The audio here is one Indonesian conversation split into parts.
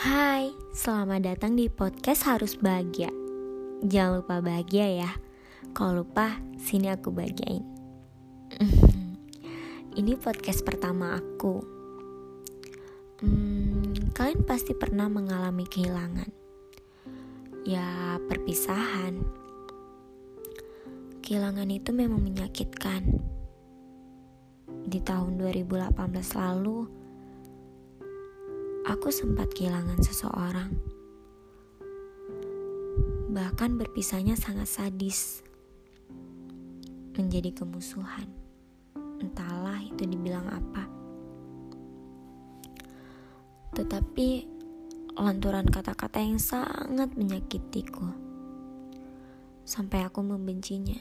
Hai, selamat datang di podcast Harus Bahagia. Jangan lupa bahagia ya. Kalau lupa, sini aku bahagiain. Ini podcast pertama aku. Hmm, kalian pasti pernah mengalami kehilangan. Ya, perpisahan. Kehilangan itu memang menyakitkan. Di tahun 2018 lalu, aku sempat kehilangan seseorang. Bahkan berpisahnya sangat sadis. Menjadi kemusuhan. Entahlah itu dibilang apa. Tetapi lanturan kata-kata yang sangat menyakitiku. Sampai aku membencinya.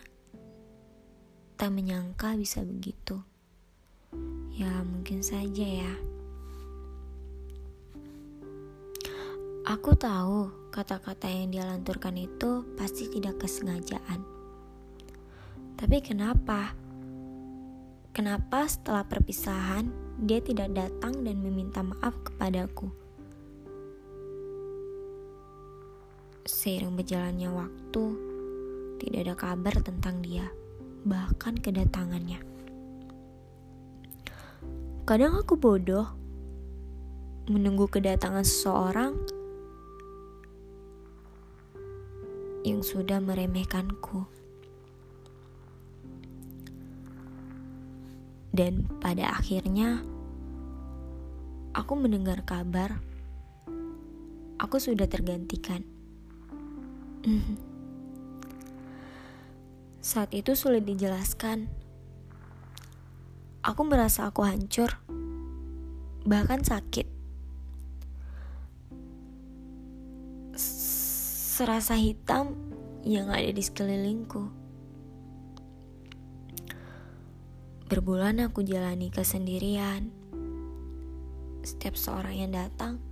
Tak menyangka bisa begitu. Ya, mungkin saja ya. Aku tahu kata-kata yang dia lanturkan itu pasti tidak kesengajaan. Tapi kenapa? Kenapa setelah perpisahan dia tidak datang dan meminta maaf kepadaku? Seiring berjalannya waktu, tidak ada kabar tentang dia, bahkan kedatangannya. Kadang aku bodoh menunggu kedatangan seseorang yang sudah meremehkanku. Dan pada akhirnya, aku mendengar kabar aku sudah tergantikan. Saat itu sulit dijelaskan. Aku merasa aku hancur, bahkan sakit. Serasa hitam yang ada di sekelilingku. Berbulan aku jalani kesendirian. Setiap seorang yang datang,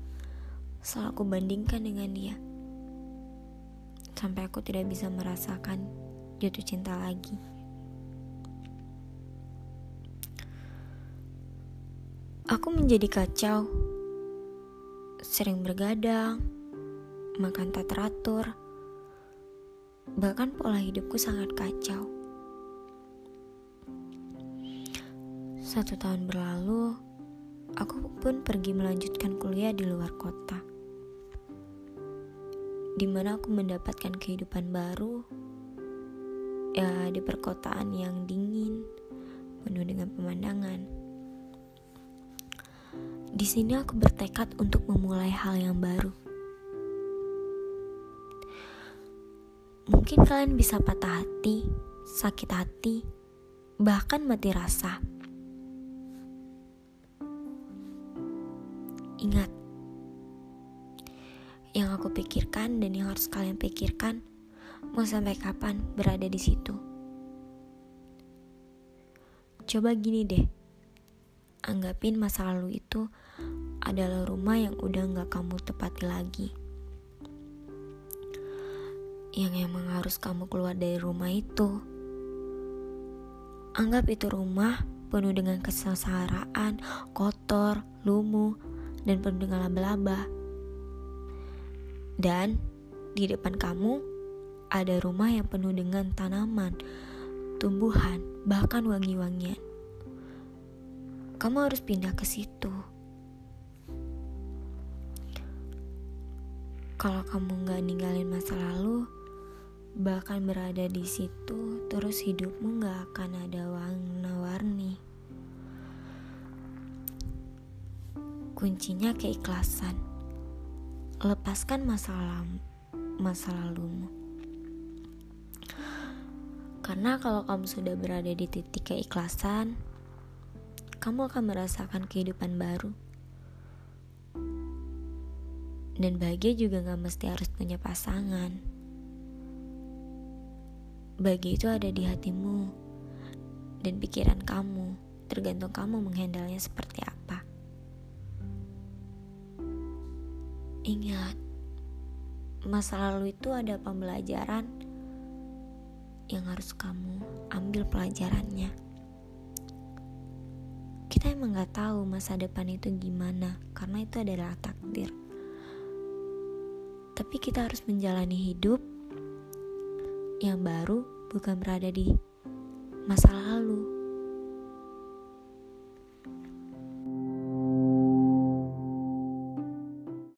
selalu aku bandingkan dengan dia. Sampai aku tidak bisa merasakan jatuh cinta lagi. Aku menjadi kacau, sering bergadang, makan tak teratur, bahkan pola hidupku sangat kacau. Satu tahun berlalu, aku pun pergi melanjutkan kuliah di luar kota, di mana aku mendapatkan kehidupan baru, ya di perkotaan yang dingin, penuh dengan pemandangan. Di sini aku bertekad untuk memulai hal yang baru Mungkin kalian bisa patah hati, sakit hati, bahkan mati rasa. Ingat, yang aku pikirkan dan yang harus kalian pikirkan, mau sampai kapan berada di situ. Coba gini deh, anggapin masa lalu itu adalah rumah yang udah gak kamu tepati lagi yang emang harus kamu keluar dari rumah itu. Anggap itu rumah penuh dengan kesengsaraan, kotor, lumuh, dan penuh dengan laba-laba. Dan di depan kamu ada rumah yang penuh dengan tanaman, tumbuhan, bahkan wangi-wangian. Kamu harus pindah ke situ. Kalau kamu nggak ninggalin masa lalu, bahkan berada di situ terus hidupmu gak akan ada warna-warni. Kuncinya keikhlasan. Lepaskan masalah masa lalumu. Karena kalau kamu sudah berada di titik keikhlasan kamu akan merasakan kehidupan baru. Dan bahagia juga gak mesti harus punya pasangan bagi itu ada di hatimu dan pikiran kamu, tergantung kamu menghandalnya seperti apa. Ingat, masa lalu itu ada pembelajaran yang harus kamu ambil pelajarannya. Kita emang gak tahu masa depan itu gimana, karena itu adalah takdir. Tapi kita harus menjalani hidup yang baru bukan berada di masa lalu.